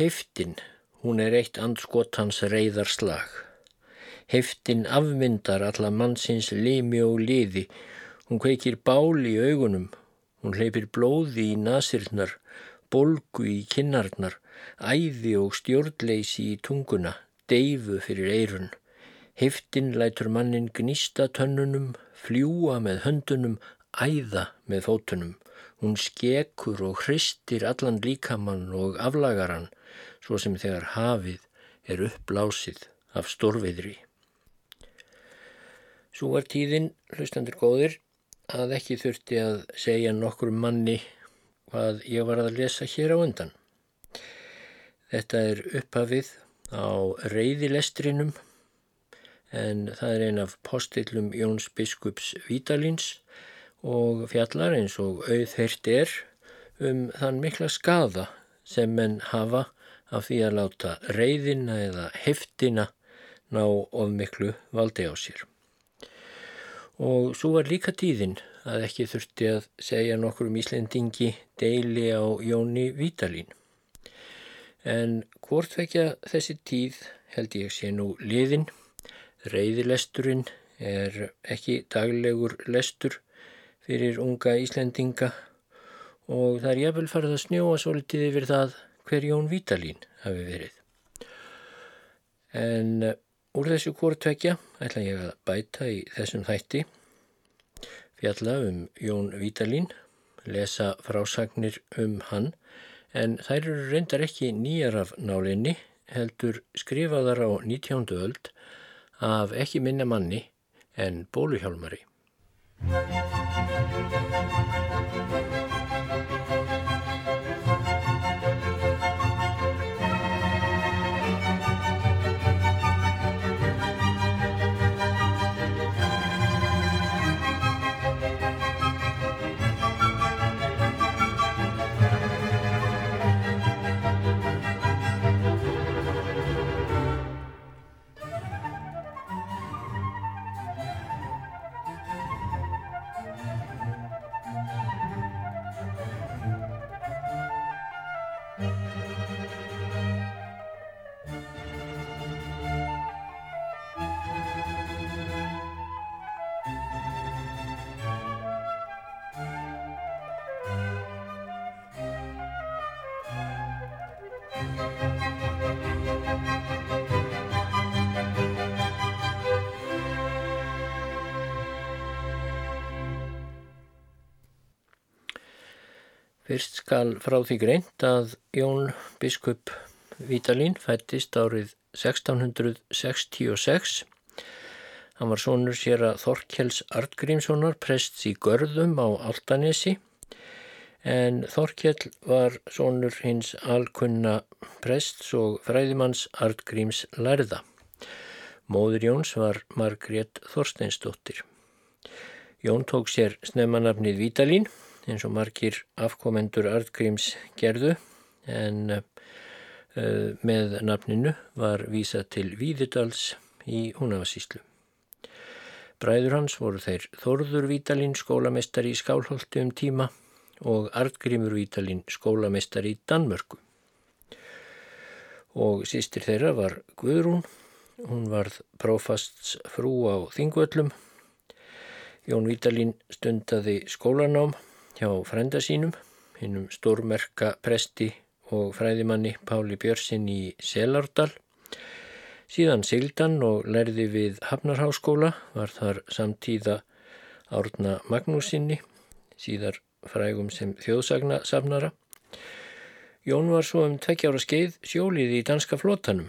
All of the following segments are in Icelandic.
Heiftin, hún er eitt andskotans reyðarslag. Heiftin afmyndar alla mannsins limi og liði. Hún kveikir bál í augunum. Hún hleypir blóði í nasirnar, bolgu í kinnarnar, æði og stjórnleysi í tunguna, deyfu fyrir eirun. Heiftin lætur mannin gnýsta tönnunum, fljúa með höndunum, æða með fótunum. Hún skekur og hristir allan líkamann og aflagaran, svo sem þegar hafið er uppblásið af stórviðri. Svo var tíðin, hlustandur góðir, að ekki þurfti að segja nokkur manni hvað ég var að lesa hér á undan. Þetta er upphafið á reyðilestrinum en það er ein af postillum Jóns Biskups Vítalins og fjallar eins og auðheirt er um þann mikla skada sem menn hafa af því að láta reyðina eða heftina ná of miklu valdi á sér. Og svo var líka tíðin að ekki þurfti að segja nokkur um Íslendingi deili á Jóni Vítalín. En hvort vekja þessi tíð held ég sé nú liðin, reyðilesturinn er ekki daglegur lestur fyrir unga Íslendinga og það er jafnvel farið að snjóa svolítið yfir það hver Jón Vítalín hafi verið. En uh, úr þessu kvortvekja ætla ég að bæta í þessum þætti fjalla um Jón Vítalín, lesa frásagnir um hann en þær eru reyndar ekki nýjar af nálinni heldur skrifaðar á 19. öld af ekki minna manni en bóluhjálmari. Fyrst skal frá því greint að Jón biskup Vítalín fættist árið 1666. Hann var sonur sér að Þorkjells Artgrímssonar prests í Görðum á Altanesi en Þorkjell var sonur hins alkunna prests og fræðimanns Artgríms lærða. Móður Jóns var Margrét Þorsteinsdóttir. Jón tók sér snemmanafnið Vítalín eins og margir afkomendur Artgríms gerðu en uh, með nafninu var vísa til Víðudals í Húnavasíslu. Bræður hans voru þeir Þorður Vítalín skólamestari í Skálholti um tíma og Artgrímur Vítalín skólamestari í Danmörku. Og sístir þeirra var Guðrún, hún varð prófasts frú á Þingvöllum. Jón Vítalín stundaði skólanám hjá frenda sínum, hinnum stórmerka presti og fræðimanni Páli Björnsinn í Selárdal. Síðan sigldan og lærði við Hafnarháskóla, var þar samtíða Árna Magnúsinni, síðar frægum sem þjóðsagna safnara. Jón var svo um tvekkjára skeið sjólið í danska flótanum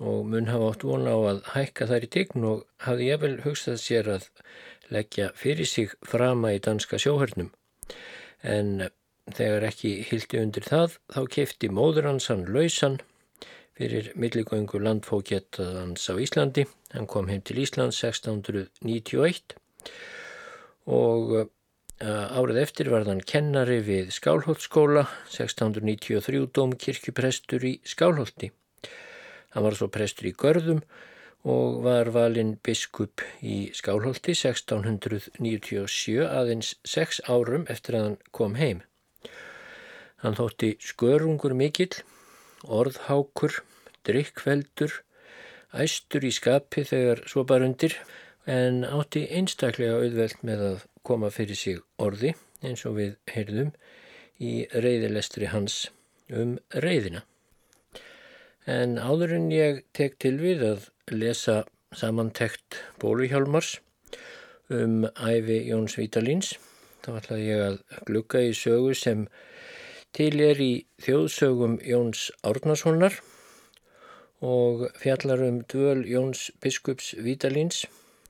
og mun hafa átt vona á að hækka þær í tegn og hafði ég vel hugsað sér að leggja fyrir sig frama í danska sjóhörnum en þegar ekki hildi undir það þá kefti móður hans hann lausan fyrir milligöngu landfókjetaðans á Íslandi. Hann kom heim til Íslands 1691 og uh, árið eftir var hann kennari við Skálholtskóla 1693 domkirkjuprestur í Skálholti. Hann var svo prestur í Görðum og var valinn biskup í Skálholti 1697 aðeins sex árum eftir að hann kom heim. Hann þótti skörungur mikill orðhákur, drikkveldur, æstur í skapi þegar svo bara undir en átti einstaklega auðvelt með að koma fyrir sig orði eins og við heyrðum í reyðilestri hans um reyðina. En áður en ég tek til við að lesa samantekt Bóluhjálmars um æfi Jóns Vítalíns, þá ætlaði ég að glukka í sögu sem til er í þjóðsögum Jóns Árnasonar og fjallar um dvöl Jóns Biskups Vítalíns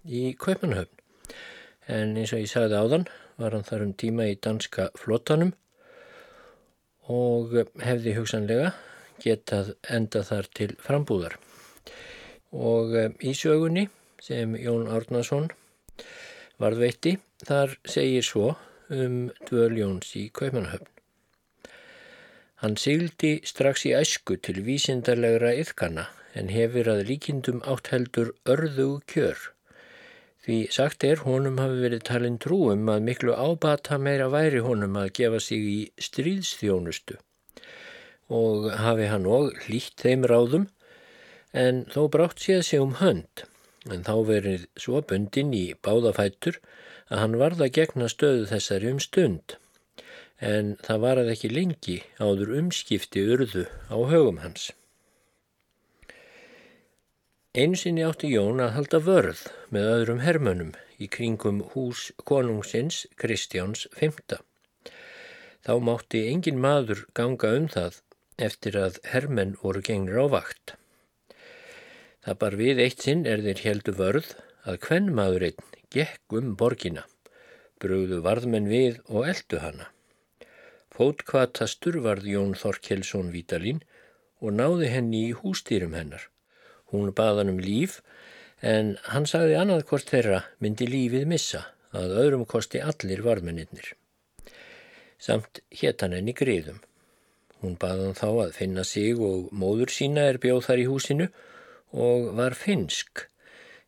í Kaupanhöfn. En eins og ég sagði áðan var hann þar um tíma í danska flottanum og hefði hugsanlega getað enda þar til frambúðar. Og eh, í sögunni sem Jón Árnason varðveitti þar segir svo um dvöl Jóns í Kaupanahöfn. Hann sigildi strax í æsku til vísindarlegra yfkana en hefur að líkindum átt heldur örðu kjör Því sagt er, honum hafi verið talin trúum að miklu ábata meira væri honum að gefa sig í stríðsþjónustu og hafi hann og hlýtt þeim ráðum en þó brátt séð sig um hönd en þá verið svo bundin í báðafættur að hann varða gegna stöðu þessari um stund en það var að ekki lengi áður umskipti urðu á högum hans. Einsinni átti Jón að halda vörð með öðrum hermönum í kringum hús konungsins Kristjáns V. Þá mátti engin maður ganga um það eftir að hermenn voru gengnir á vakt. Það bar við eitt sinn er þeir heldu vörð að hvenn maðurinn gekk um borgina, brúðu varðmenn við og eldu hana. Fótkvatastur varð Jón Þorkelsson Vítalín og náði henni í hústýrum hennar. Hún baðan um líf en hann sagði annað hvort þeirra myndi lífið missa að öðrum kosti allir varmennir. Samt hétt hann enn í griðum. Hún baðan þá að finna sig og móður sína er bjóð þar í húsinu og var finsk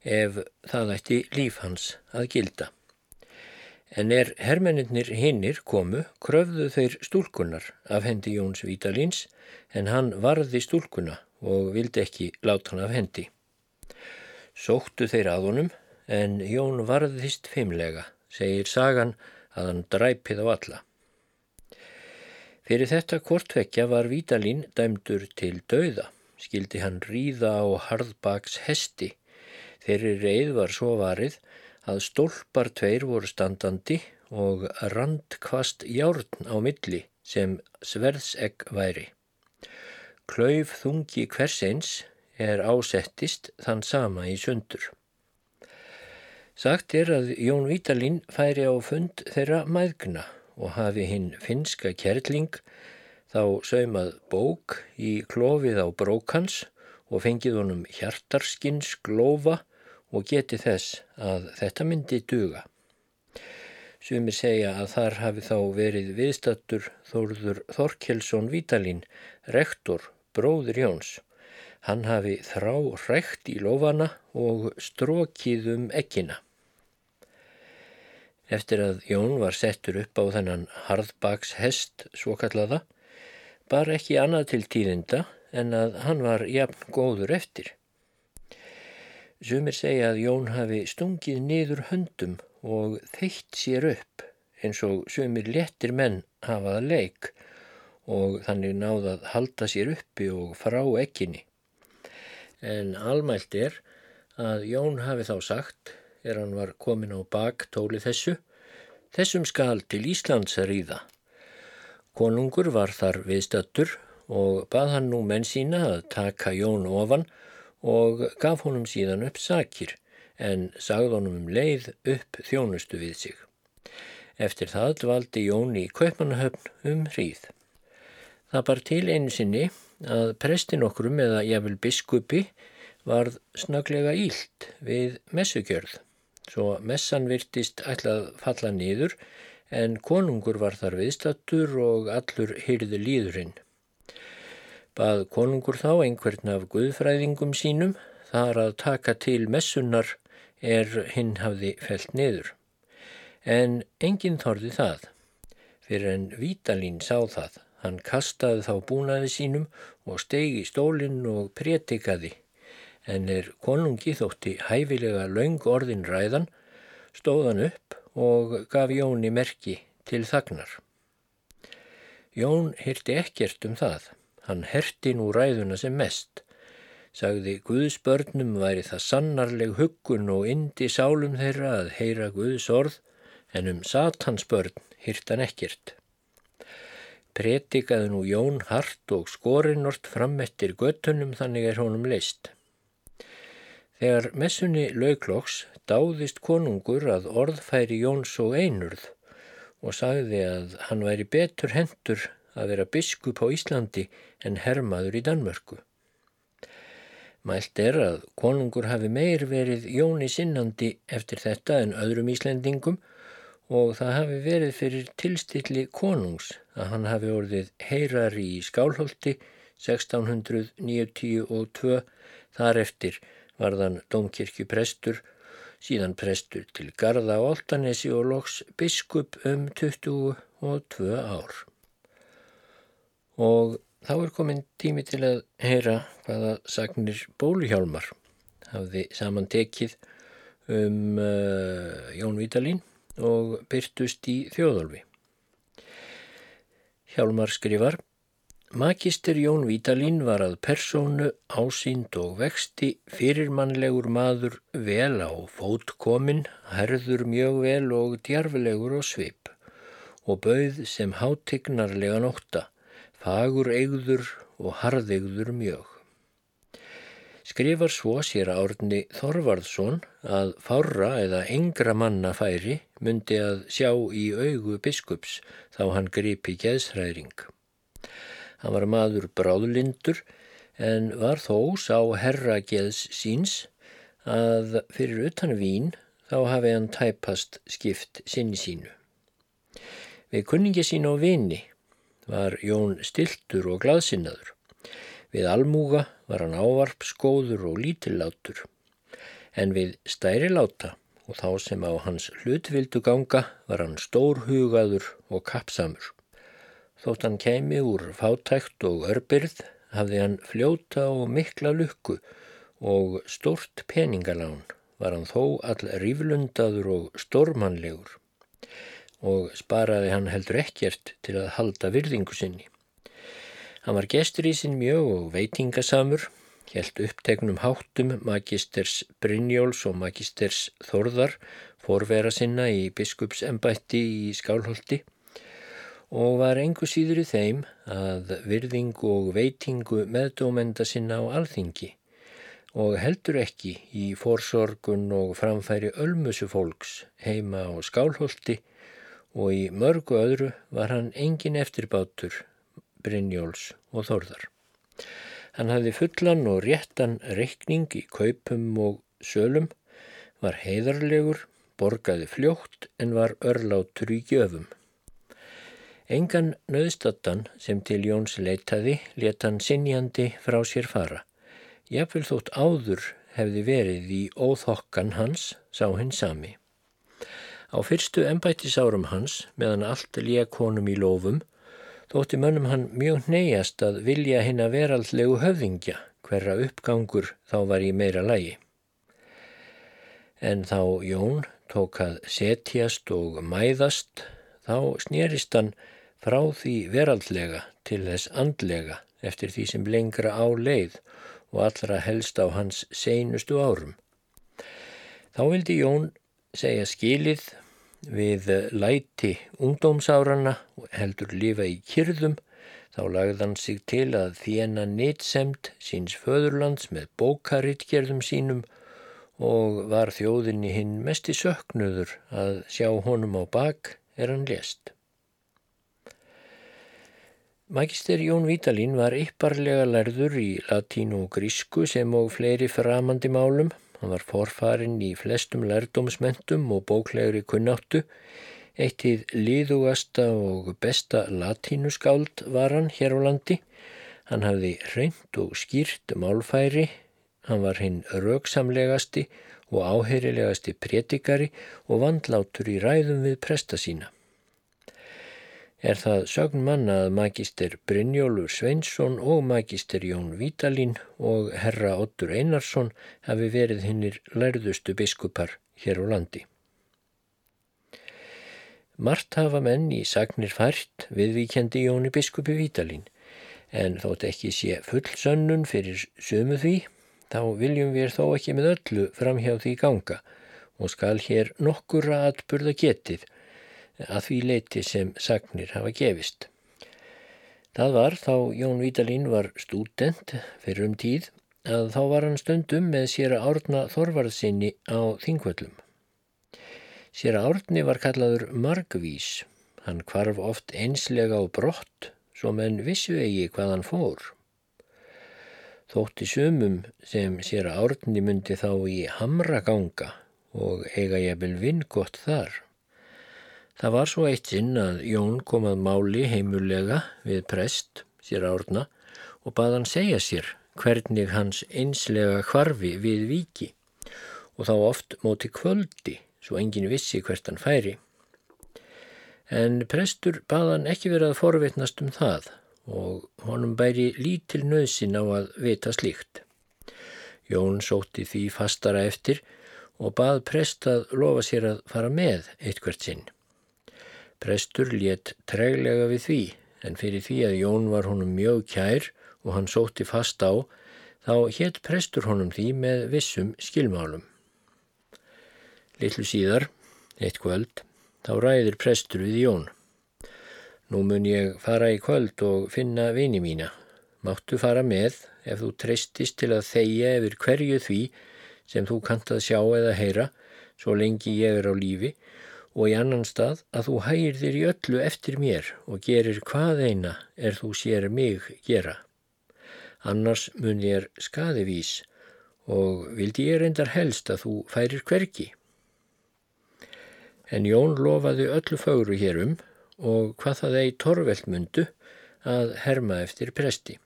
ef það ætti líf hans að gilda. En er hermennir hinnir komu, kröfðu þeir stúlkunar af hendi Jóns Vítalíns en hann varði stúlkuna og vildi ekki láta hann af hendi. Sóttu þeir að honum en Jón varðist fimmlega, segir sagan að hann dræpið á alla. Fyrir þetta kortvekja var Vítalín dæmdur til dauða, skildi hann ríða á harðbaks hesti. Þeirri reið var svo varið að stólpar tveir voru standandi og randkvast járn á milli sem sverðsegg væri. Klauf þungi hversins er ásettist þann sama í sundur. Sagt er að Jón Vítalín færi á fund þeirra mæðgna og hafi hinn finska kjerling þá saumað bók í klófið á brókans og fengið honum hjartarskins glófa og geti þess að þetta myndi duga. Sumir segja að þar hafi þá verið viðstattur Þórður Þorkelsson Vítalín, rektor bróður Jóns. Hann hafi þrá rægt í lofana og strókið um ekkina. Eftir að Jón var settur upp á þennan harðbaks hest svo kallaða, bar ekki annað til tíðinda en að hann var jafn góður eftir. Sumir segja að Jón hafi stungið niður höndum og þeitt sér upp eins og sumir léttir menn hafað leik og þannig náða að halda sér uppi og frá ekkinni. En almælt er að Jón hafi þá sagt, er hann var komin á bak tóli þessu, þessum skal til Íslands að ríða. Konungur var þar viðstattur og bað hann nú menn sína að taka Jón ofan og gaf honum síðan upp sakir en sagði honum um leið upp þjónustu við sig. Eftir það dvaldi Jón í Kaupmannahöfn um hríð. Það bar til einu sinni að prestin okkurum eða jafnvel biskupi varð snöglega ílt við messugjörð. Svo messan virtist ætlað falla niður en konungur var þar viðstattur og allur hyrði líðurinn. Bað konungur þá einhvern af guðfræðingum sínum þar að taka til messunar er hinn hafði felt niður. En enginn þorði það fyrir en Vítalín sá það Hann kastaði þá búnaði sínum og stegi stólinn og prétikaði, en er konungi þótti hæfilega laung orðin ræðan, stóðan upp og gaf Jóni merki til þagnar. Jón hirti ekkert um það, hann herti nú ræðuna sem mest, sagði Guðsbörnum væri það sannarleg huggun og indi sálum þeirra að heyra Guðs orð, en um Satans börn hirtan ekkert pretikaði nú Jón hart og skorinort fram eftir göttunum þannig er honum leist. Þegar messunni laukloks dáðist konungur að orðfæri Jóns og einurð og sagði að hann væri betur hendur að vera biskup á Íslandi en hermaður í Danmörku. Mælt er að konungur hafi meir verið Jóni sinnandi eftir þetta en öðrum Íslendingum og það hafi verið fyrir tilstilli konungs að hann hafi orðið heyrar í Skálholti 1692 þar eftir varðan domkirkjuprestur, síðan prestur til Garða á Oltanesi og loks biskup um 22 ár. Og þá er komin tími til að heyra hvaða sagnir bóluhjálmar hafði saman tekið um uh, Jón Vítalín og byrtust í þjóðolfi. Hjálmar skrifar Magister Jón Vítalín var að persónu ásýnd og vexti fyrirmannlegur maður vel á fótkomin, herður mjög vel og djarfilegur á svip og bauð sem hátignarlega nótta, fagur eigður og harðegður mjög. Skrifar svo sér árni Þorvarðsson að fára eða engra manna færi myndi að sjá í augu biskups þá hann gripi geðsræðring. Hann var maður bráðlindur en var þó sá herra geðs síns að fyrir utan vín þá hafi hann tæpast skipt sinni sínu. Við kunningi sín á vini var Jón stiltur og glaðsinnaður. Við almúga var hann ávarp skóður og lítillátur, en við stæri láta og þá sem á hans hlutvildu ganga var hann stórhugaður og kapsamur. Þótt hann kemi úr fátækt og örbyrð hafði hann fljóta og mikla lukku og stort peningalán var hann þó all ríflundaður og stórmannlegur og sparaði hann heldur ekkert til að halda virðingu sinni. Hann var gestur í sinn mjög og veitingasamur, helt upptegnum háttum magisters Brynjóls og magisters Þorðar, forvera sinna í biskupsembætti í Skálholti og var engu síður í þeim að virðingu og veitingu meðdómenda sinna á alþingi og heldur ekki í forsorgun og framfæri ölmusu fólks heima á Skálholti og í mörgu öðru var hann engin eftirbátur Brynjóls og Þórðar. Hann hafði fullan og réttan reikning í kaupum og sölum, var heiðarlegur, borgaði fljótt en var örlátur í gjöfum. Engan nöðstattan sem til Jóns leitaði leta hann sinjandi frá sér fara. Jafnvel þótt áður hefði verið í óþokkan hans, sá hinn sami. Á fyrstu ennbættisárum hans, meðan allt lék honum í lofum, þótti mönnum hann mjög neyjast að vilja hinn að veraldlegu höfðingja hverra uppgangur þá var í meira lægi. En þá Jón tók að setjast og mæðast, þá snýrist hann frá því veraldlega til þess andlega eftir því sem lengra á leið og allra helst á hans seinustu árum. Þá vildi Jón segja skilið við læti ungdómsárana og heldur lifa í kyrðum þá lagði hann sig til að þjena nýtsemt síns föðurlands með bókaritgerðum sínum og var þjóðinni hinn mest í söknuður að sjá honum á bak er hann lest. Magister Jón Vítalín var ypparlega lærður í latínu og grísku sem og fleiri framandi málum Hann var forfarin í flestum lærdómsmentum og bóklegri kunnáttu. Eittið líðugasta og besta latínuskáld var hann hér á landi. Hann hafði reynd og skýrt málfæri. Hann var hinn rauksamlegasti og áheyrilegasti prétikari og vandlátur í ræðum við presta sína. Er það sögn manna að magister Brynjólfur Sveinsson og magister Jón Vítalín og herra Ottur Einarsson hafi verið hinnir lærðustu biskupar hér á landi. Mart hafa menn í sagnir fært viðvíkjandi Jóni biskupi Vítalín en þótt ekki sé full sönnun fyrir sömu því þá viljum við þó ekki með öllu framhjá því ganga og skal hér nokkura atburða getið að því leiti sem sagnir hafa gefist. Það var þá Jón Vítalín var stúdent fyrir um tíð að þá var hann stundum með sér að árna þorvarðsynni á þingvöllum. Sér að árni var kallaður margvís, hann kvarf oft einslega á brott svo menn vissu eigi hvað hann fór. Þótti sumum sem sér að árni myndi þá í hamra ganga og eiga ég vel vinn gott þar. Það var svo eitt sinn að Jón kom að máli heimulega við prest sér árna og bað hann segja sér hvernig hans einslega hvarfi við viki og þá oft móti kvöldi svo engin vissi hvert hann færi. En prestur bað hann ekki verið að forvitnast um það og honum bæri lítil nöðsin á að vita slíkt. Jón sótti því fastara eftir og bað prest að lofa sér að fara með eitthvert sinn. Prestur létt treglega við því en fyrir því að Jón var honum mjög kær og hann sótti fast á þá hétt prestur honum því með vissum skilmálum. Littlu síðar, eitt kvöld, þá ræðir prestur við Jón. Nú mun ég fara í kvöld og finna vini mína. Máttu fara með ef þú treystist til að þeia yfir hverju því sem þú kant að sjá eða heyra svo lengi ég er á lífi og í annan stað að þú hægir þér í öllu eftir mér og gerir hvað eina er þú sér mig gera. Annars mun ég er skadivís og vildi ég reyndar helst að þú færir hverki. En Jón lofaði öllu fagru hérum og hvað það eigi torveldmundu að herma eftir presti.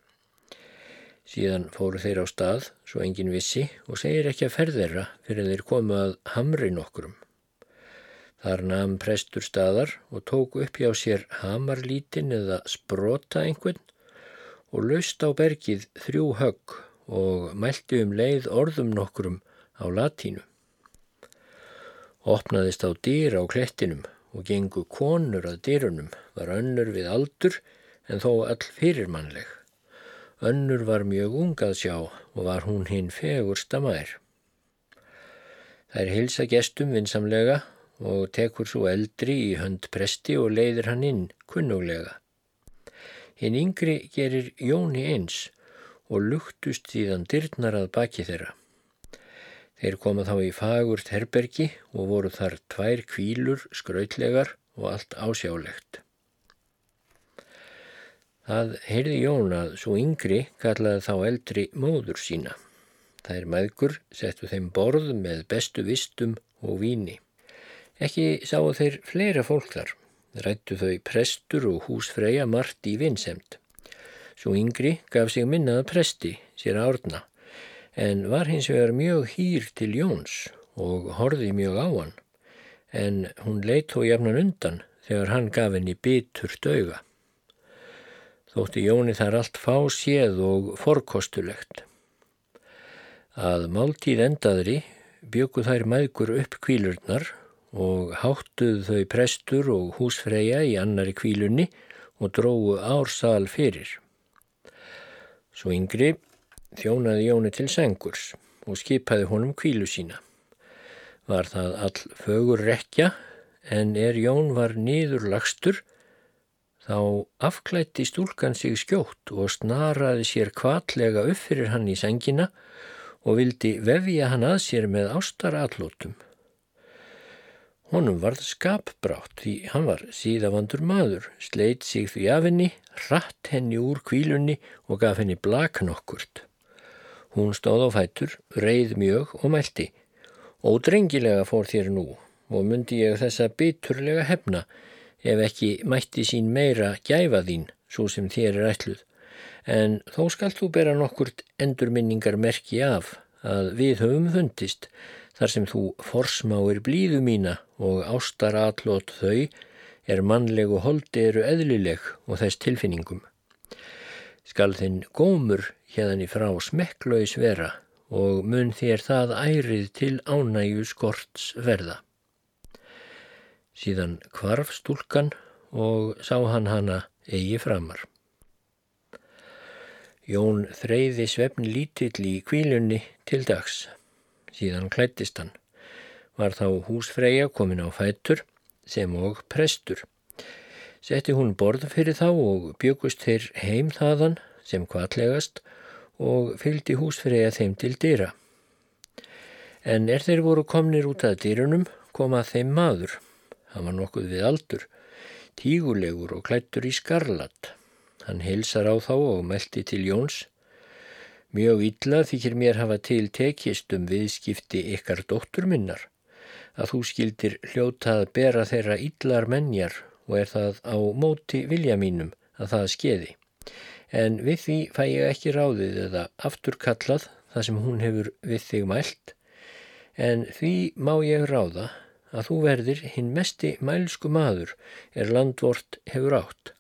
Síðan fóru þeir á stað, svo engin vissi, og segir ekki að ferðera fyrir þeir komu að hamri nokkrum. Þar namn prestur staðar og tók upp hjá sér hamarlítin eða sprota einhvern og laust á bergið þrjú högg og mælti um leið orðum nokkrum á latínu. Opnaðist á dýr á klettinum og gengu konur að dýrunum, var önnur við aldur en þó all fyrirmannleg. Önnur var mjög ungað sjá og var hún hinn fegursta mær. Er hilsa gestum vinsamlega og tekur svo eldri í hönd presti og leiðir hann inn kunnuglega. Hinn yngri gerir Jóni eins og luktust síðan dyrnar að baki þeirra. Þeir koma þá í fagurt herbergi og voru þar tvær kvílur, skrautlegar og allt ásjálegt. Það heyrði Jón að svo yngri kallaði þá eldri móður sína. Það er maðgur settu þeim borð með bestu vistum og víni. Ekki sáu þeir fleira fólk þar. Rættu þau prestur og húsfreyja margt í vinsemt. Svo yngri gaf sig minnaða presti, sér árna, en var hins vegar mjög hýr til Jóns og horði mjög á hann, en hún leitt þó jafnan undan þegar hann gaf henni bitur döga. Þótti Jóni þar allt fá séð og forkostulegt. Að máltíð endaðri bjöku þær maðgur upp kvílurnar og háttuð þau prestur og húsfreyja í annari kvílunni og dróðu ársal fyrir. Svo yngri þjónaði Jóni til sengurs og skipaði honum kvílu sína. Var það all fögur rekja en er Jón var nýður lagstur þá afklætti stúlkan sig skjótt og snaraði sér kvatlega upp fyrir hann í sengina og vildi vefja hann að sér með ástarallótum. Honum varð skapbrátt því hann var síðavandur maður, sleit sig því af henni, ratt henni úr kvílunni og gaf henni blaknokkurt. Hún stóð á fætur, reið mjög og mælti. Ódrengilega fór þér nú og myndi ég þessa biturlega hefna ef ekki mætti sín meira gæfa þín, svo sem þér er ætluð. En þó skalt þú bera nokkurt endurminningar merki af að við höfum fundist, þar sem þú forsmáir blíðu mína og ástar allot þau er mannleg og holdi eru eðlileg og þess tilfinningum. Skal þinn gómur hérðan í frá smekklaus vera og mun þér það ærið til ánægu skorts verða. Síðan kvarf stúlkan og sá hann hana eigi framar. Jón þreyði svefn lítill í kvílunni til dags. Síðan klættist hann. Var þá húsfreyja komin á fætur sem og prestur. Setti hún borð fyrir þá og byggust þeir heim þaðan sem kvallegast og fylgdi húsfreyja þeim til dýra. En er þeir voru komnir út að dýrunum komað þeim maður. Hann var nokkuð við aldur, tígulegur og klættur í skarlat. Hann hilsar á þá og meldi til Jóns. Mjög illa þykir mér hafa til tekist um viðskipti ykkar dóttur minnar að þú skildir hljóta að bera þeirra illar menjar og er það á móti vilja mínum að það skeiði. En við því fæ ég ekki ráðið eða afturkallað það sem hún hefur við þig mælt, en því má ég ráða að þú verðir hinn mesti mælsku maður er landvort hefur átt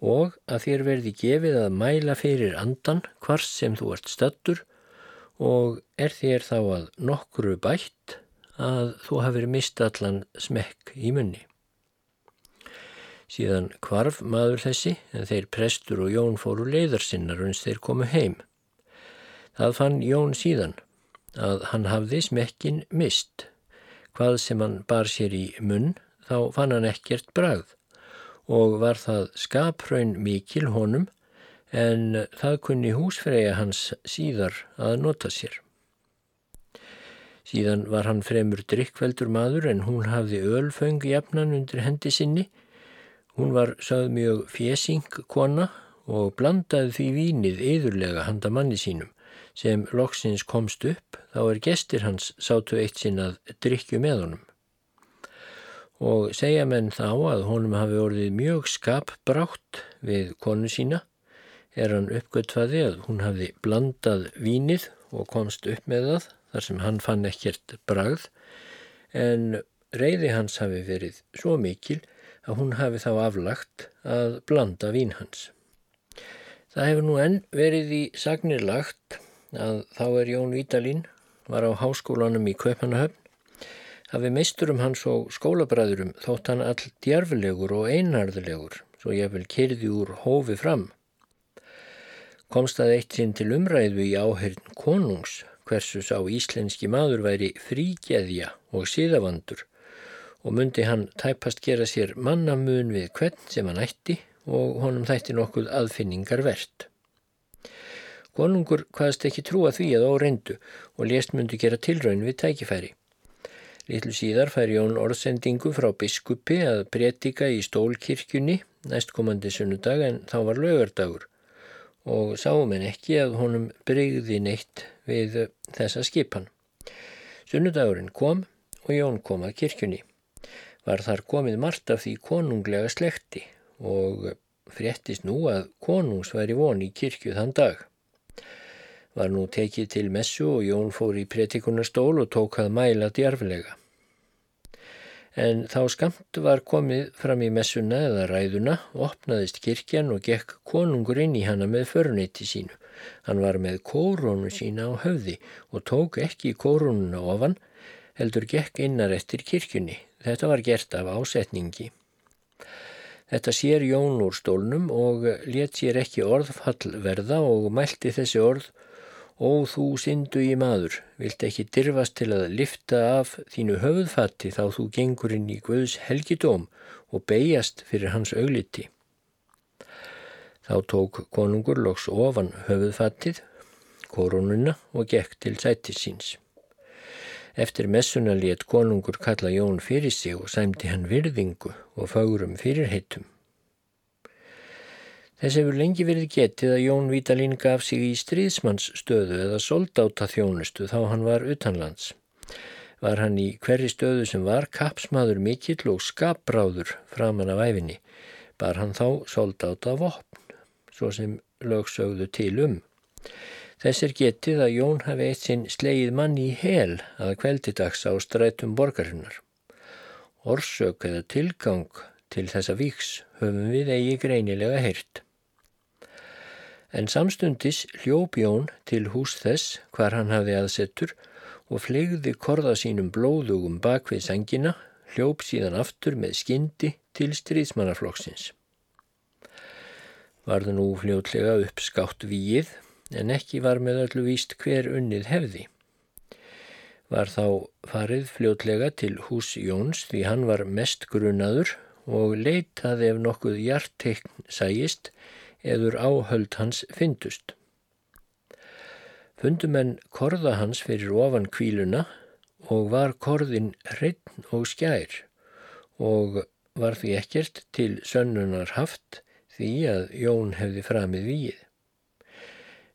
og að þér verði gefið að mæla fyrir andan hvars sem þú ert stattur og er þér þá að nokkru bætt að þú hafið mist allan smekk í munni. Síðan kvarf maður þessi en þeir prestur og Jón fóru leiðarsinnar uns þeir komu heim. Það fann Jón síðan að hann hafði smekkin mist. Hvað sem hann bar sér í munn þá fann hann ekkert bragð og var það skapraun mikil honum en það kunni húsfreyja hans síðar að nota sér. Síðan var hann fremur drikkveldur maður en hún hafði ölföng jafnan undir hendi sinni. Hún var sögð mjög fjesing kona og blandaði því vínið yðurlega handa manni sínum sem loksins komst upp þá er gestir hans sátu eitt sinn að drikju með honum. Og segja menn þá að honum hafi orðið mjög skapbrátt við konu sína er hann uppgötfaði að hún hafi blandað vínið og komst upp með það þar sem hann fann ekkert bragð en reyði hans hafi verið svo mikil að hún hafi þá aflagt að blanda vín hans. Það hefur nú enn verið í sagnir lagt að þá er Jón Vítalín var á háskólanum í Kaupanahöfn hafi meisturum hans og skólabræðurum þótt hann all djarfilegur og einarðulegur svo ég vel kyrði úr hófi fram. Komst það eitt sinn til umræðu í áhörn konungs hversu sá íslenski maður væri frígeðja og síðavandur og myndi hann tæpast gera sér mannamun við hvern sem hann ætti og honum þætti nokkuð aðfinningar verðt. Konungur hvaðast ekki trúa því að óreindu og lést myndi gera tilraun við tækifæri. Littlu síðar fær Jón orðsendingu frá biskupi að breytika í stólkirkjunni næstkomandi sunnudag en þá var lögardagur og sáum en ekki að honum breyði neitt við þessa skipan. Sunnudagurinn kom og Jón kom að kirkjunni. Var þar komið margt af því konunglega slekti og fréttist nú að konungs væri von í kirkju þann dag. Var nú tekið til messu og Jón fór í pretikunarstól og tók að mæla djarflega en þá skamt var komið fram í messuna eða ræðuna, opnaðist kirkjan og gekk konungur inn í hana með förneiti sínu. Hann var með kórónu sína á höfði og tók ekki kórónuna ofan, heldur gekk innar eftir kirkjunni. Þetta var gert af ásetningi. Þetta sér Jón úr stólnum og let sér ekki orðfall verða og mælti þessi orð Ó þú syndu í maður, vilt ekki dirfast til að lifta af þínu höfðfatti þá þú gengur inn í Guðs helgidóm og beigjast fyrir hans augliti. Þá tók konungur loks ofan höfðfattið, koronuna og gekk til sættis síns. Eftir messuna let konungur kalla Jón fyrir sig og sæmdi hann virðingu og fárum fyrir heitum. Þess hefur lengi verið getið að Jón Vítalín gaf sig í stríðsmannsstöðu eða soldáta þjónustu þá hann var utanlands. Var hann í hverri stöðu sem var kapsmaður mikill og skapbráður framann af æfinni, bar hann þá soldáta vopn, svo sem lögsögðu til um. Þess er getið að Jón hafi eitt sinn sleið mann í hel að kveldidags á strætum borgarinnar. Orsök eða tilgang til þessa víks höfum við eigi greinilega heyrt. En samstundis hljóp Jón til hús þess hvar hann hafði aðsettur og flegði korða sínum blóðugum bak við sengina, hljóp síðan aftur með skyndi til stríðsmannaflokksins. Varðu nú fljótlega uppskátt víið en ekki var með öllu víst hver unnið hefði. Var þá farið fljótlega til hús Jóns því hann var mest grunaður og leitaði ef nokkuð hjartekn sægist eður áhöld hans fyndust. Fundumenn korða hans fyrir ofan kvíluna og var korðin hreitn og skjær og var því ekkert til sönnunar haft því að Jón hefði framið víið.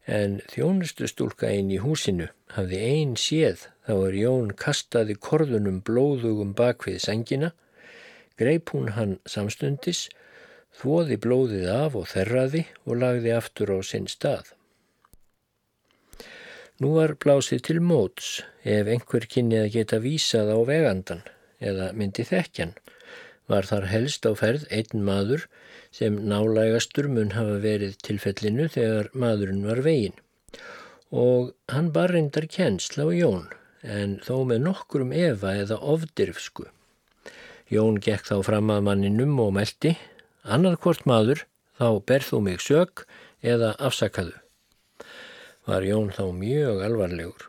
En þjónustu stúlka einn í húsinu hafði einn séð þá er Jón kastaði korðunum blóðugum bakvið sengina, greip hún hann samstundis þvoði blóðið af og þerraði og lagði aftur á sinn stað. Nú var blásið til móts ef einhver kynnið að geta vísað á vegandan eða myndi þekkjan. Var þar helst á ferð einn maður sem nálægastur mun hafa verið tilfellinu þegar maðurinn var veginn. Og hann bar reyndar kjensla á Jón en þó með nokkrum efa eða ofdirfsku. Jón gekk þá fram að manninum og meldi Annað hvort maður, þá berð þú mig sök eða afsakaðu. Var Jón þá mjög alvarlegur.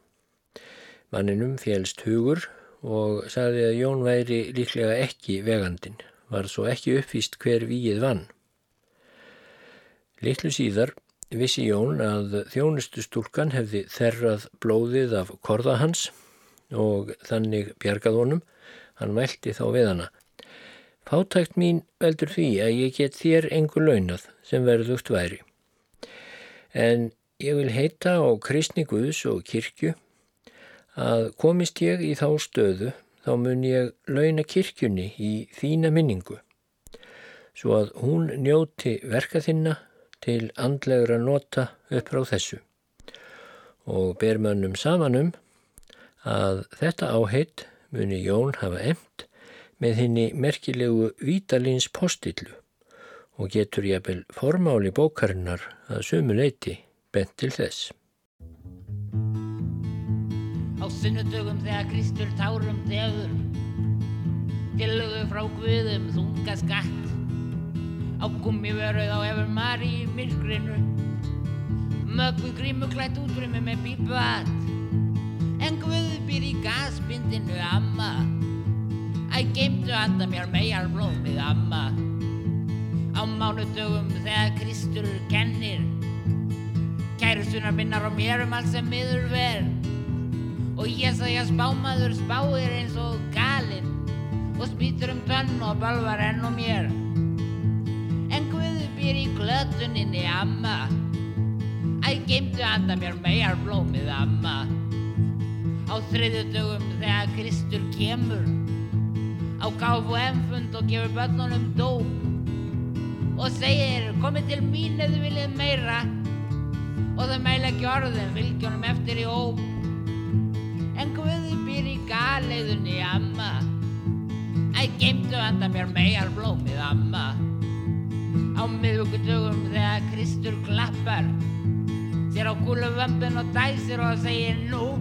Manninum félst hugur og sagði að Jón væri líklega ekki vegandin, var svo ekki uppvíst hver víið vann. Littlu síðar vissi Jón að þjónustu stúlkan hefði þerrað blóðið af korða hans og þannig bjargað honum, hann veldi þá við hana. Fátækt mín veldur því að ég get þér engu launað sem verðugt væri. En ég vil heita á kristni Guðs og kirkju að komist ég í þá stöðu þá mun ég launa kirkjunni í þína minningu svo að hún njóti verka þinna til andlegra nota upp frá þessu og ber mönnum samanum að þetta áheit muni Jón hafa emt með henni merkilegu Vítalins postillu og getur jafnvel formáli bókarinnar að sömu leiti bent til þess. Á sunnudögum þegar Kristur tárum tefur Tilögu frá Guðum þunga skatt. Á gummivöröð á efur Mari í myrkrinu Möggu grímu klætt útrumi með bípu hatt En Guð býr í gasbindinu amma Æ, geimdu handa mér megar blómið amma. Á mánudögum þegar Kristur kennir. Kærustunar minnar og mér um allt sem miður verð Og ég sagði að spámaður spáir eins og galinn Og spýtur um tönn og balvar enn og mér. En Guði býr í glötuninni amma. Æ, geimdu handa mér megar blómið amma. Á þriðju dögum þegar Kristur kemur á ennfund og gefur börnunum dóp og segir komið til mín eða viljið meira. Og þau meila ekki orðin fylgjónum eftir í óp en Guði býr í galeiðunni amma. Æ geimtu handa mér megar blómið amma. Á miðugudögum þegar Kristur klappar sér á kúluvömbin og dæsir og segir nú.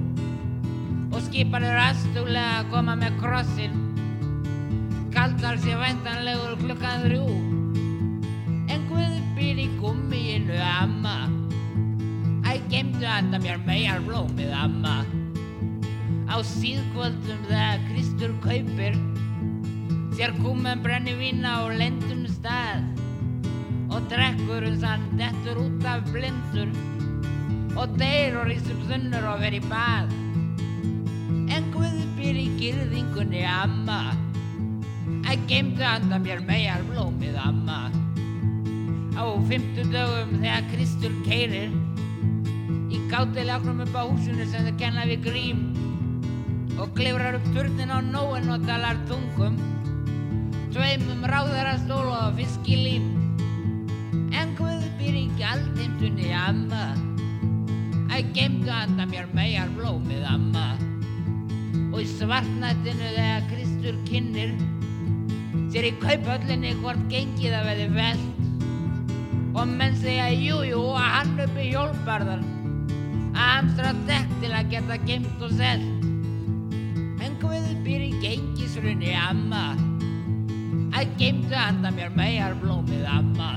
Og skipar þér aðstúlega að koma með krossin kaldar sé væntanlegur klukkan þrjú. En Guð býr í gummíinu amma. Æ, gemdu handa mér megar blómið amma. Á síðkvöldum þegar Kristur kaupir sér kummen brenni vína á lendum stað. Og drekkur uns hann dettur út af blindur. Og deyr og rýstum þunnur og verið bað. En Guð býr í girðingunni amma að geimdu handa mér megar blómið amma. Á fymtu dögum þegar Kristur keirir í gátilegnum upp á húsinu sem þau kenna við grím og glifrar upp turnin á nóin og talar tungum tveimum ráðarastól og fiskilím. En Guð býr í galdimtunni amma. Að geimdu handa mér megar blómið amma. Og í svartnættinu þegar Kristur kynir sér í kaupöllinni hvort gengið að veði veld og menn segja jújú jú, að hann uppi hjólparðan að hamstra dekk til að geta gemt og selt. En Guði býr í gengisrunni amma. Að geimtu handa mér megar blómið amma.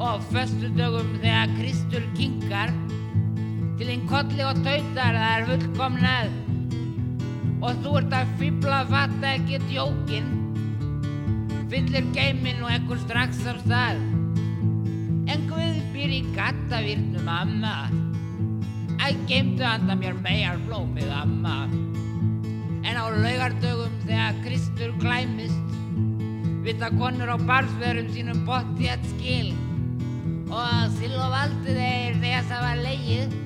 Og föstu dögum þegar Kristur kingar til einn kolli og tautar það er fullkomnað. Og þú ert að fýbla að fatta ekki djókin fyllir geimin og ekkur strax af stað. En Guð býr í gattavirnum amma. Að geimtu handa mér megar blómið amma. En á laugardögum þegar Kristur klæmist vita konur á barsverðum sínum botti að skil. Og að Silvavaldi þeir þess að var leið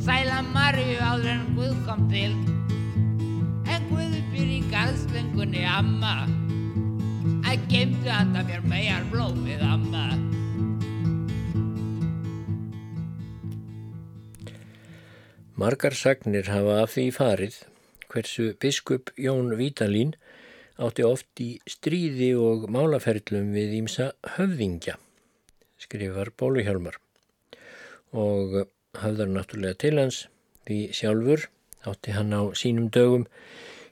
sæla Marju áður en Guð kom til. En Guð fyrir í garðslöngunni amma að gemdu handa mér megar blómið amma. Margar sagnir hafa af því farið hversu biskup Jón Vítalín átti oft í stríði og málaferlum við ímsa höfðingja skrifar Bóluhjálmar og hafðar náttúrulega til hans því sjálfur átti hann á sínum dögum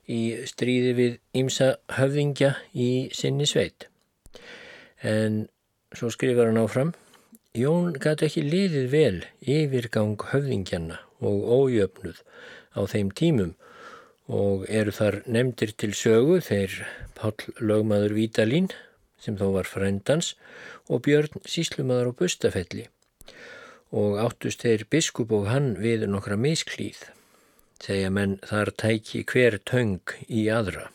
í stríði við ymsa höfðingja í sinni sveit. En svo skrifar hann áfram Jón gæti ekki liðið vel yfirgang höfðingjanna og ójöfnuð á þeim tímum og eru þar nefndir til sögu þeir Pál Lögmaður Vítalín sem þó var frendans og Björn síslumadur á Bustafelli og áttust þeir biskup og hann við nokkra misklíð, segja menn þar tæki hver töng í aðra.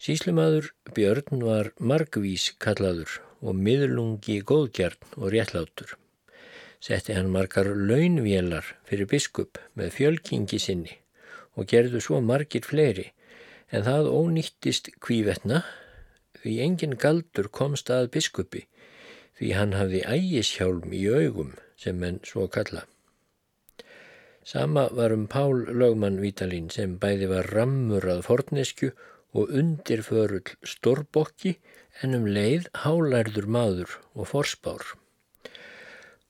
Síslumadur Björn var margvís kallaður og miðlungi góðgjarn og réttlátur. Setti hann margar launvélar fyrir biskup með fjölkingi sinni og gerðu svo margir fleiri en það ónýttist kvívetna því engin galdur komst að biskupi því hann hafði ægishjálm í augum sem menn svo kalla. Sama var um Pál Lögmann Vítalín sem bæði var rammur að fornesku og undirförull stórbokki en um leið hálærður maður og forspár.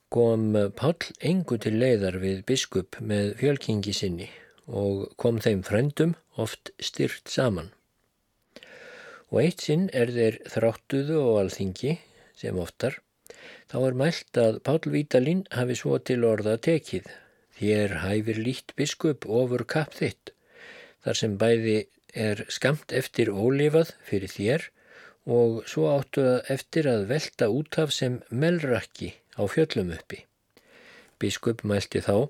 Kom Pál engu til leiðar við biskup með fjölkingi sinni og kom þeim frendum oft styrt saman og eitt sinn er þeir þráttuðu og alþingi sem oftar, þá er mælt að Pál Vítalín hafi svo til orða tekið, þér hæfir lít biskup ofur kapp þitt, þar sem bæði er skamt eftir ólifað fyrir þér og svo áttu eftir að velta út af sem melrakki á fjöllum uppi. Biskup mælti þá,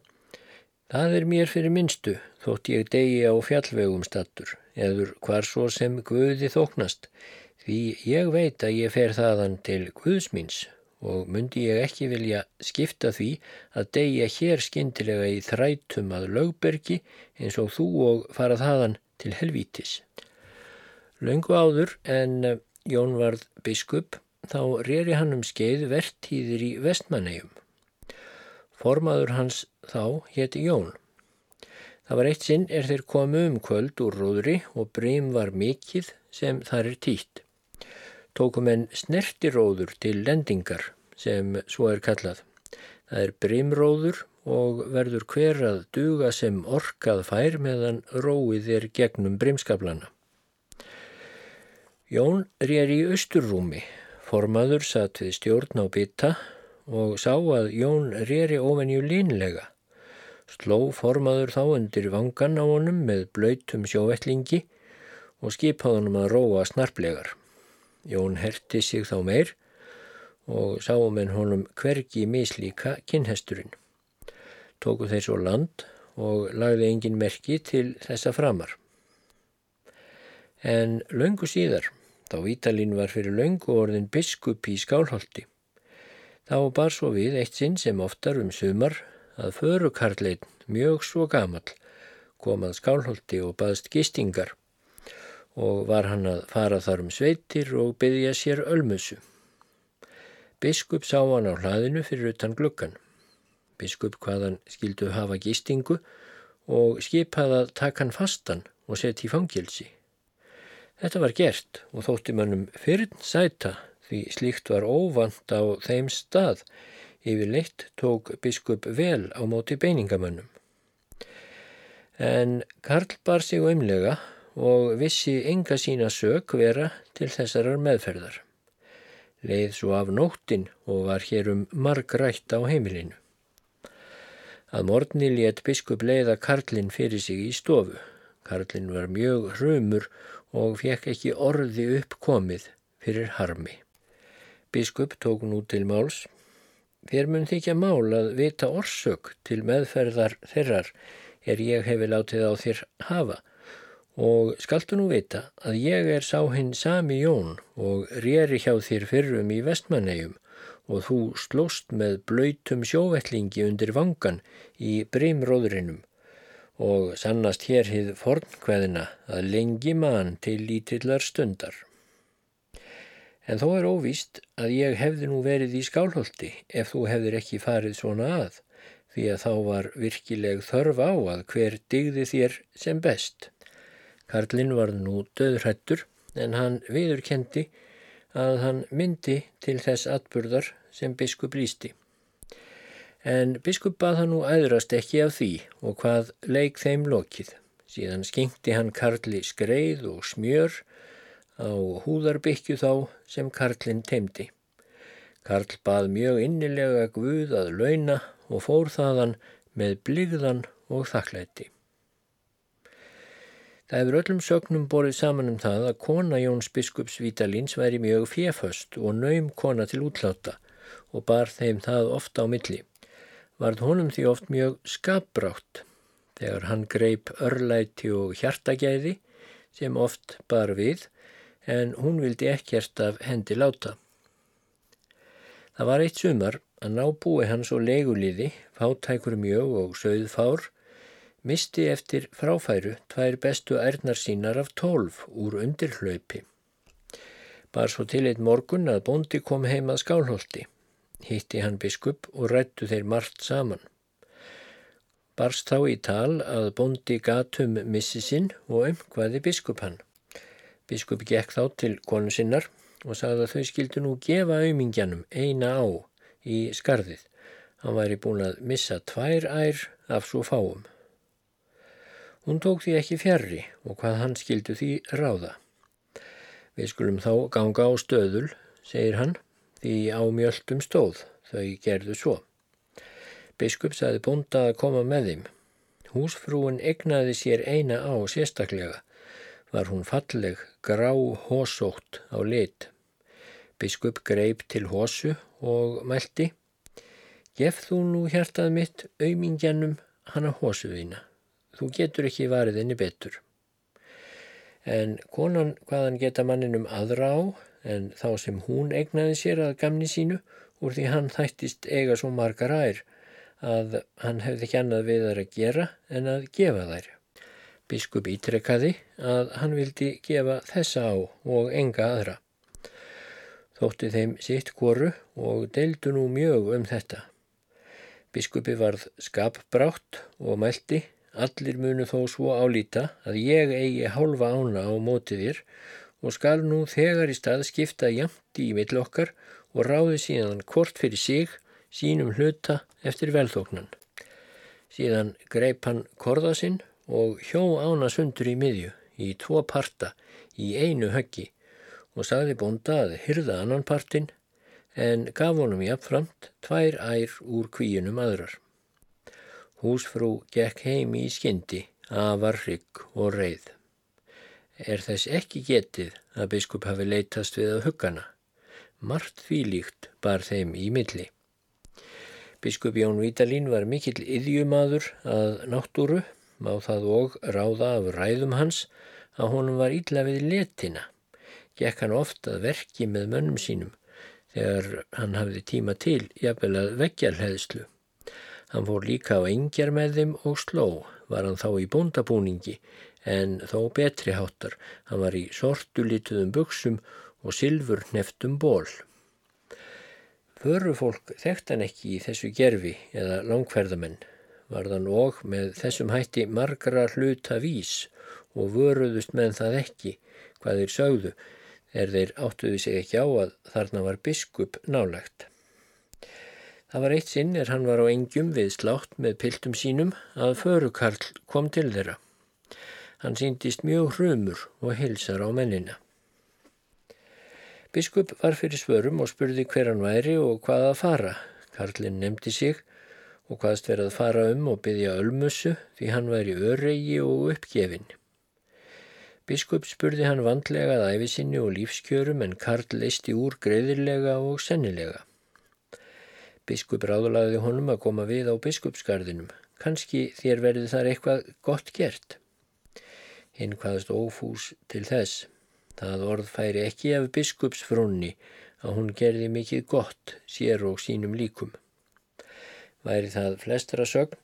það er mér fyrir minnstu, þótt ég degi á fjallvegum stattur, eður hvar svo sem Guði þóknast, því ég veit að ég fer þaðan til Guðsmins og myndi ég ekki vilja skipta því að deyja hér skindilega í þrætum að lögbergi eins og þú og fara þaðan til helvítis. Laungu áður en Jón varð biskup þá reyri hann um skeið vertíðir í vestmannegjum. Formaður hans þá hétti Jón Það var eitt sinn er þeir komu um kvöld úr róðri og breym var mikill sem þar er týtt. Tókum en snertiróður til lendingar sem svo er kallað. Það er breymróður og verður hver að duga sem orkað fær meðan róið er gegnum breymskablana. Jón rér í austurrúmi, formaður satt við stjórn á bytta og sá að Jón réri ofenju línlega sló formaður þá undir vangan á honum með blöytum sjóvettlingi og skipaði honum að róa snarplegar. Jón herti sig þá meir og sáum en honum hvergi mislíka kinnhesturinn. Tóku þeir svo land og lagði engin merki til þessa framar. En laungu síðar, þá Ítalín var fyrir laungu orðin biskup í skálholti, þá bar svo við eitt sinn sem oftar um sumar að förukarlein mjög svo gamal kom að skálholti og baðst gistingar og var hann að fara þar um sveitir og byggja sér ölmusu. Biskup sá hann á hlaðinu fyrir utan gluggan. Biskup hvaðan skildu hafa gistingu og skipaði að taka hann fastan og setja í fangilsi. Þetta var gert og þótti mannum fyrn sæta því slíkt var óvand á þeim stað. Yfirleitt tók biskup vel á móti beiningamönnum. En Karl bar sig umlega og vissi enga sína sök vera til þessarar meðferðar. Leið svo af nóttin og var hér um margrætt á heimilinu. Að morgni létt biskup leiða Karlinn fyrir sig í stofu. Karlinn var mjög hrumur og fekk ekki orði uppkomið fyrir harmi. Biskup tók nú til máls. Þér mun þykja mál að vita orsök til meðferðar þerrar er ég hefi látið á þér hafa og skaltu nú vita að ég er sá hinn sami Jón og rýri hjá þér fyrrum í vestmannegjum og þú slóst með blöytum sjóvellingi undir vangan í brimróðurinnum og sannast hér hið fornkveðina að lengi mann til lítillar stundar. En þó er óvíst að ég hefði nú verið í skálholti ef þú hefðir ekki farið svona að, því að þá var virkileg þörf á að hver digði þér sem best. Karlinn var nú döðrættur en hann viðurkendi að hann myndi til þess atburðar sem biskup lísti en biskup bað hann nú æðrast ekki af því og hvað leik þeim lokið. Síðan skingti hann Karli skreið og smjör á húðarbykju þá sem Karlinn teimdi. Karl bað mjög innilega Guð að launa og fór þaðan með bligðan og þakklæti. Það hefur öllum sögnum borið saman um það að kona Jóns biskups Vítalíns væri mjög fjeföst og naum kona til útláta og bar þeim það ofta á milli varð honum því oft mjög skapbrátt þegar hann greip örlæti og hjartagæði sem oft bar við en hún vildi ekkert af hendi láta. Það var eitt sumar að nábúi hans og leiguliði, fátækur mjög og söðfár, misti eftir fráfæru tvær bestu ærnar sínar af tólf úr undirhlaupi. Bar svo til eitt morgun að bondi kom heim að skálholti hitti hann biskup og rættu þeir margt saman. Barst þá í tal að bondi gatum missi sinn og umhvaði biskup hann. Biskup gekk þá til konu sinnar og sagði að þau skildu nú gefa aumingjanum eina á í skarðið. Hann væri búin að missa tvær ær af svo fáum. Hún tók því ekki fjarrri og hvað hann skildu því ráða. Við skulum þá ganga á stöðul, segir hann, því á mjöldum stóð, þau gerðu svo. Biskup saði búnda að koma með þeim. Húsfrúin egnaði sér eina á sérstaklega. Var hún falleg, grá hósótt á lit. Biskup greip til hósu og mælti. Gef þú nú hjartað mitt auðmingjanum hana hósuðina. Þú getur ekki varið henni betur. En konan hvaðan geta manninum aðra á en þá sem hún egnaði sér að gamni sínu úr því hann þættist eiga svo margar ær að hann hefði ekki annað við þar að gera en að gefa þær. Biskup ítrekkaði að hann vildi gefa þessa á og enga aðra. Þótti þeim sitt koru og deildu nú mjög um þetta. Biskupi varð skapbrátt og mælti allir munu þó svo álýta að ég eigi hálfa ána á mótið þér og skal nú þegar í stað skipta jæmt í mill okkar og ráði síðan hvort fyrir sig sínum hluta eftir velþóknan. Síðan greip hann korða sinn og hjó ána sundur í miðju í tvo parta í einu höggi og sagði bónda að hyrða annan partin en gaf honum jafnframt tvær ær úr kvíunum aðrar. Húsfrú gekk heim í skyndi, afar rygg og reið er þess ekki getið að biskup hafi leytast við að huggana. Mart því líkt bar þeim í milli. Biskup Jón Vítalín var mikill yðjumadur að náttúru, má það og ráða af ræðum hans að honum var illa við letina. Gekk hann oft að verki með mönnum sínum þegar hann hafði tíma til jafnvel að veggjarleðslu. Hann fór líka á engjar með þeim og sló, var hann þá í bóndabúningi en þó betri háttar. Hann var í sortulituðum buksum og silfur neftum ból. Förufólk þekkt hann ekki í þessu gerfi eða langferðamenn. Varðan og með þessum hætti margra hluta vís og vöruðust með það ekki hvað þeir sögðu er þeir áttuði sig ekki á að þarna var biskup nálagt. Það var eitt sinn er hann var á engjum við slátt með piltum sínum að förukarl kom til þeirra. Hann síndist mjög hrumur og hilsar á mennina. Biskup var fyrir svörum og spurði hver hann væri og hvað að fara. Karlinn nefndi sig og hvaðst verið að fara um og byggja ölmussu því hann væri öregi og uppgefin. Biskup spurði hann vandlega að æfisinni og lífskjörum en Karl leisti úr greiðilega og sennilega. Biskup ráðlaði honum að koma við á biskupsgarðinum. Kanski þér verði þar eitthvað gott gert. Hinn hvaðast ófús til þess. Það orð færi ekki af biskupsfrúnni að hún gerði mikið gott sér og sínum líkum. Væri það flestra sögn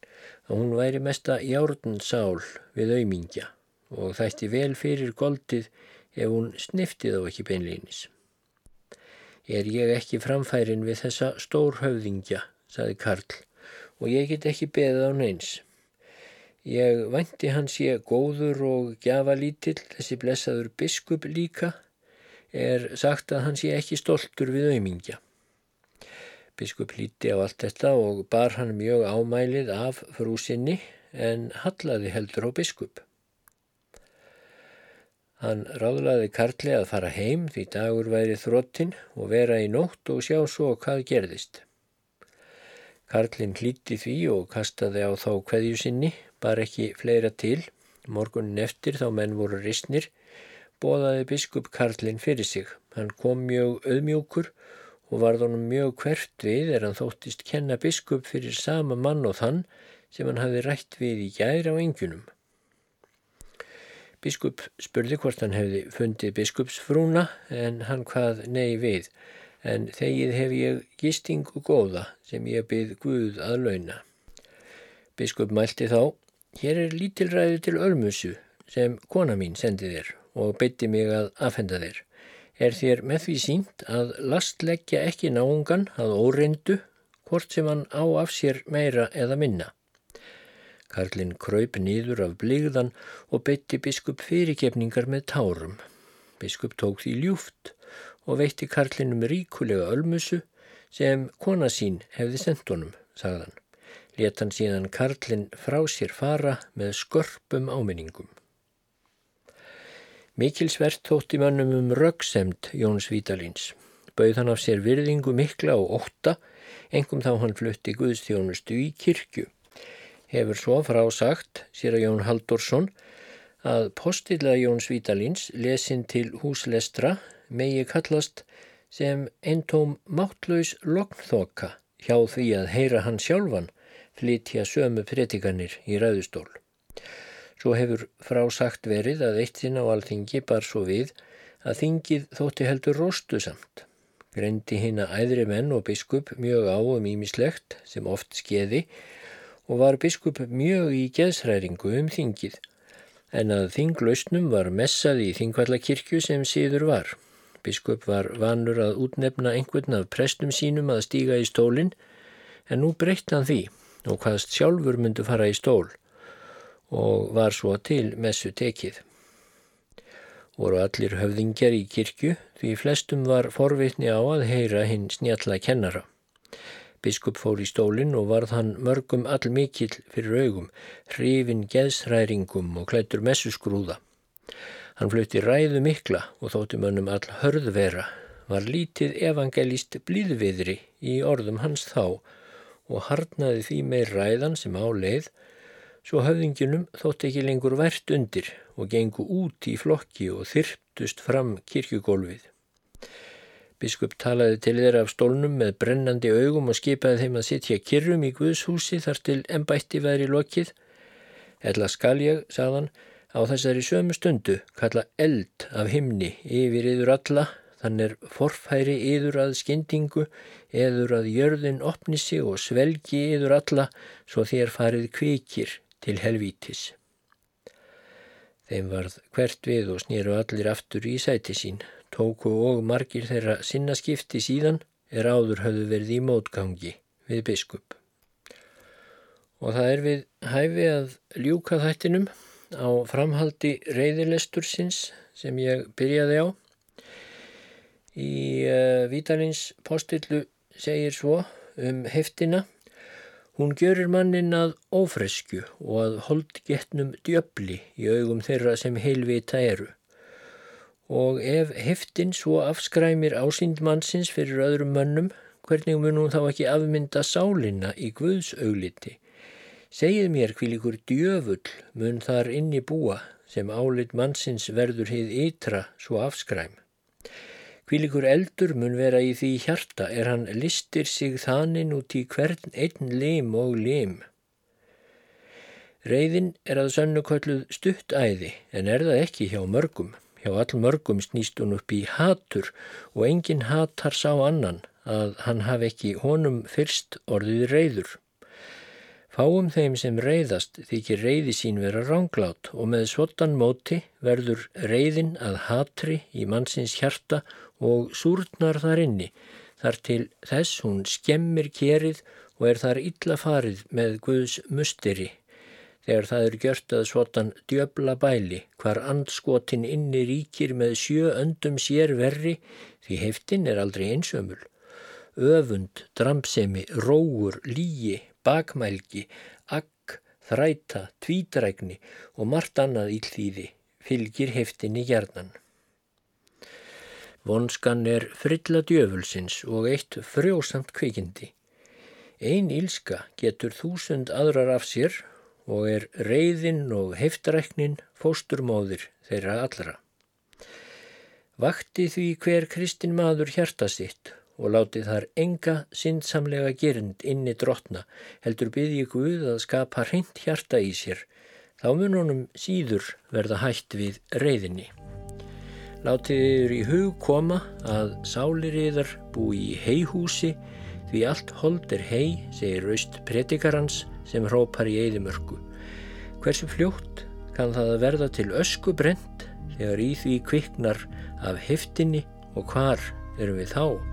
að hún væri mesta járnsál við auðmingja og þætti vel fyrir goldið ef hún sniftið á ekki beinlýnis. Er ég ekki framfærin við þessa stórhauðingja, saði Karl, og ég get ekki beðið á neins. Ég vænti hans ég góður og gjafalítill, þessi blessaður biskup líka, er sagt að hans ég ekki stoltur við auðmingja. Biskup líti á allt þetta og bar hann mjög ámælið af frúsinni en hallaði heldur á biskup. Hann ráðlaði Karli að fara heim því dagur væri þróttin og vera í nótt og sjá svo hvað gerðist. Karlinn hlíti því og kastaði á þá hverju sinni, bar ekki fleira til. Morgunin eftir þá menn voru risnir, bóðaði biskup Karlinn fyrir sig. Hann kom mjög auðmjókur og varð honum mjög hvert við er hann þóttist kenna biskup fyrir sama mann og þann sem hann hafi rætt við í gæri á engjunum. Biskup spurði hvort hann hefði fundið biskupsfrúna en hann hvað nei við en þegið hef ég gistingu góða sem ég byrð Guð að launa. Biskup mælti þá, hér er lítilræði til ölmusu sem kona mín sendi þér og beitti mig að afhenda þér. Er þér með því sínt að lastleggja ekki náungan að óreindu hvort sem hann á af sér meira eða minna. Karlinn kraup nýður af blíðan og beitti biskup fyrirgefningar með tárum. Biskup tók því ljúft og veitti Karlinnum ríkulega ölmusu sem kona sín hefði sendt honum, sagðan. Let hann síðan Karlinn frá sér fara með skörpum áminningum. Mikilsvert þótti mannum um röggsemd Jóns Vítalins. Bauð hann af sér virðingu mikla og ótta, engum þá hann flutti Guðstjónustu í kirkju hefur svo frásagt, sér að Jón Haldursson, að postilla Jón Svítalins lesin til húslestra megi kallast sem eintóm máttlaus loknþoka hjá því að heyra hann sjálfan flytja sömu pretikanir í ræðustól. Svo hefur frásagt verið að eitt sinn á alþingi bar svo við að þingið þótti heldur róstu samt. Greindi hinn að æðri menn og biskup mjög á um ímislegt sem oft skeði og var biskup mjög í geðsræringu um þingið, en að þinglausnum var messað í þingvallakirkju sem síður var. Biskup var vanur að útnefna einhvern af prestum sínum að stíga í stólinn, en nú breytt hann því og hvaðst sjálfur myndu fara í stól og var svo til messu tekið. Voru allir höfðingjar í kirkju því flestum var forvitni á að heyra hinn snjalla kennara. Biskup fór í stólinn og varð hann mörgum all mikill fyrir augum, hrifin geðsræringum og klættur messusgrúða. Hann flutti ræðu mikla og þótti mönnum all hörðvera, var lítið evangelist blíðviðri í orðum hans þá og harnaði því meir ræðan sem á leið, svo höfðinginum þótti ekki lengur vært undir og gengu út í flokki og þyrptust fram kirkugólfið. Biskup talaði til þeirra af stólnum með brennandi augum og skipaði þeim að sitja kyrrum í Guðshúsi þar til ennbætti væri lokið. Ella skal ég, sagðan, á þessari sömu stundu kalla eld af himni yfir yður alla, þann er forfæri yður að skyndingu, yður að jörðin opni sig og svelgi yður alla, svo þér farið kvikir til helvítis. Þeim varð hvert við og snýru allir aftur í sæti sín tóku og margir þeirra sinnaskipti síðan er áður höfðu verið í mótgangi við biskup. Og það er við hæfi að ljúka þættinum á framhaldi reyðilestursins sem ég byrjaði á. Í uh, Vítalins postillu segir svo um heftina Hún gjörir mannin að ófresku og að holdgetnum djöfli í augum þeirra sem heilvita eru. Og ef heftin svo afskræmir ásýnd mannsins fyrir öðrum mönnum, hvernig mun hún þá ekki afmynda sálinna í Guðs augliti? Segið mér hví líkur djöfull mun þar inni búa sem álit mannsins verður hið ytra svo afskræm. Hvílikur eldur mun vera í því hjarta er hann listir sig þaninn út í hvern einn lim og lim. Reyðin er að sönnu kölluð stuttæði en er það ekki hjá mörgum. Hjá all mörgum snýst hún upp í hatur og enginn hatar sá annan að hann hafi ekki honum fyrst orðið reyður. Fáum þeim sem reyðast þykir reyði sín vera ránglát og með svotan móti verður reyðin að hatri í mannsins hjarta og súrnar þar inni, þar til þess hún skemmir kerið og er þar illa farið með Guðs musteri, þegar það er gjört að svotan djöbla bæli, hvar andskotin inni ríkir með sjö öndum sér verri, því heftin er aldrei einsömmul. Öfund, dramsemi, róur, líi, bakmælgi, akk, þræta, tvítrækni og margt annað ílþýði fylgir heftinni hjarnan. Vonskan er frilla djöfulsins og eitt frjósamt kvikindi. Einn ílska getur þúsund aðrar af sér og er reyðin og heftræknin fósturmóðir þeirra allra. Vakti því hver kristin maður hjarta sitt og láti þar enga sinnsamlega gerind inni drotna heldur byggji Guð að skapa hreint hjarta í sér, þá mun honum síður verða hætt við reyðinni. Látið yfir í hug koma að sáliriðar búi í heihúsi því allt hold er hei, segir raust predikarans sem hrópar í eðimörku. Hversu fljótt kann það að verða til ösku brent þegar í því kviknar af heftinni og hvar erum við þá?